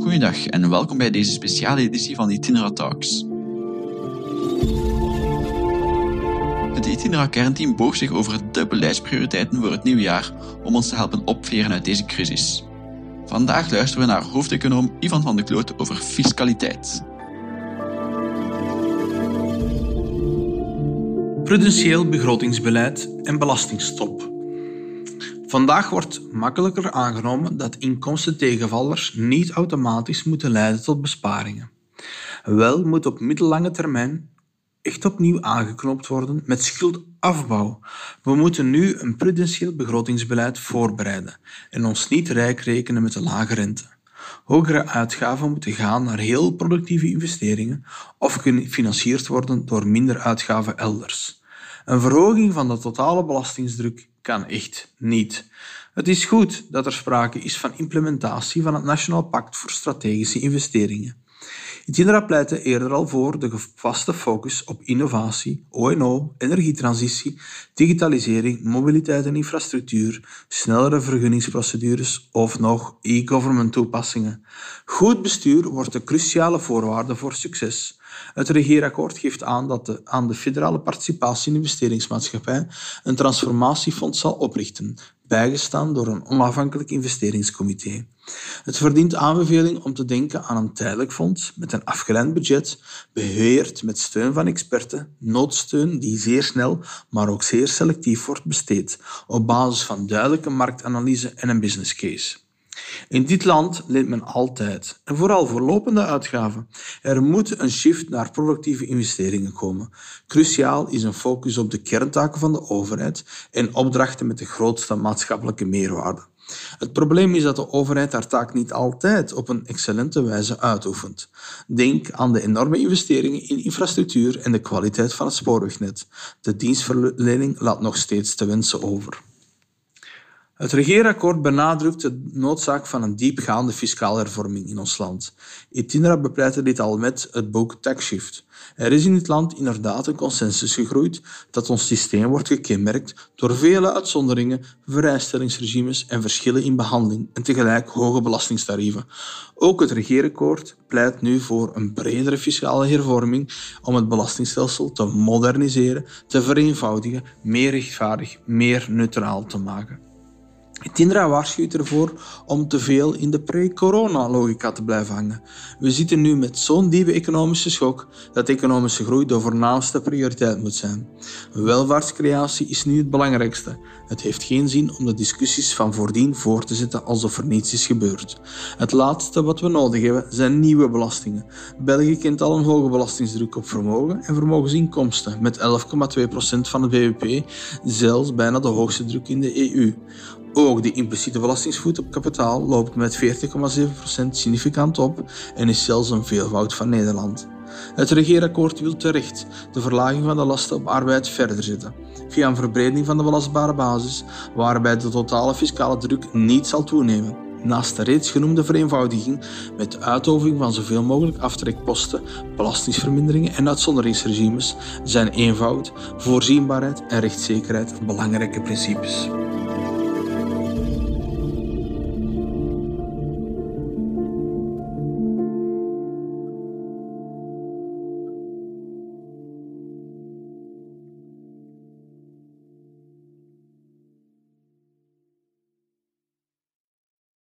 Goedendag en welkom bij deze speciale editie van Itinera Talks. Het Itinera kernteam boog zich over de beleidsprioriteiten voor het nieuwe jaar om ons te helpen opveren uit deze crisis. Vandaag luisteren we naar hoofdeconoom Ivan van de Kloot over fiscaliteit. Prudentieel begrotingsbeleid en belastingstop. Vandaag wordt makkelijker aangenomen dat inkomstentegenvallers niet automatisch moeten leiden tot besparingen. Wel moet op middellange termijn echt opnieuw aangeknoopt worden met schuldafbouw. We moeten nu een prudentieel begrotingsbeleid voorbereiden en ons niet rijk rekenen met de lage rente. Hogere uitgaven moeten gaan naar heel productieve investeringen of gefinancierd worden door minder uitgaven elders. Een verhoging van de totale belastingsdruk kan echt niet. Het is goed dat er sprake is van implementatie van het Nationaal Pact voor Strategische Investeringen. Itinera pleitte eerder al voor de vaste focus op innovatie, ONO, energietransitie, digitalisering, mobiliteit en infrastructuur, snellere vergunningsprocedures of nog e-government toepassingen. Goed bestuur wordt de cruciale voorwaarde voor succes. Het regeerakkoord geeft aan dat de, aan de federale participatie in investeringsmaatschappij een transformatiefonds zal oprichten, bijgestaan door een onafhankelijk investeringscomité. Het verdient aanbeveling om te denken aan een tijdelijk fonds met een afgeleid budget, beheerd met steun van experten, noodsteun die zeer snel, maar ook zeer selectief wordt besteed, op basis van duidelijke marktanalyse en een business case. In dit land leent men altijd, en vooral voor lopende uitgaven. Er moet een shift naar productieve investeringen komen. Cruciaal is een focus op de kerntaken van de overheid en opdrachten met de grootste maatschappelijke meerwaarde. Het probleem is dat de overheid haar taak niet altijd op een excellente wijze uitoefent. Denk aan de enorme investeringen in infrastructuur en de kwaliteit van het spoorwegnet. De dienstverlening laat nog steeds te wensen over. Het regeerakkoord benadrukt de noodzaak van een diepgaande fiscale hervorming in ons land. Itinera bepleitte dit al met het boek Tax Shift. Er is in het land inderdaad een consensus gegroeid dat ons systeem wordt gekenmerkt door vele uitzonderingen, vrijstellingsregimes en verschillen in behandeling en tegelijk hoge belastingtarieven. Ook het regeerakkoord pleit nu voor een bredere fiscale hervorming om het belastingstelsel te moderniseren, te vereenvoudigen, meer rechtvaardig, meer neutraal te maken. Tindra waarschuwt ervoor om te veel in de pre-corona-logica te blijven hangen. We zitten nu met zo'n diepe economische schok dat economische groei de voornaamste prioriteit moet zijn. Welvaartscreatie is nu het belangrijkste. Het heeft geen zin om de discussies van voordien voor te zetten alsof er niets is gebeurd. Het laatste wat we nodig hebben zijn nieuwe belastingen. België kent al een hoge belastingsdruk op vermogen en vermogensinkomsten met 11,2% van het bbp, zelfs bijna de hoogste druk in de EU. Ook de impliciete belastingsvoet op kapitaal loopt met 40,7% significant op en is zelfs een veelvoud van Nederland. Het regeerakkoord wil terecht de verlaging van de lasten op arbeid verder zetten, via een verbreding van de belastbare basis, waarbij de totale fiscale druk niet zal toenemen. Naast de reeds genoemde vereenvoudiging met uitoefening van zoveel mogelijk aftrekposten, belastingsverminderingen en uitzonderingsregimes zijn eenvoud, voorzienbaarheid en rechtszekerheid belangrijke principes.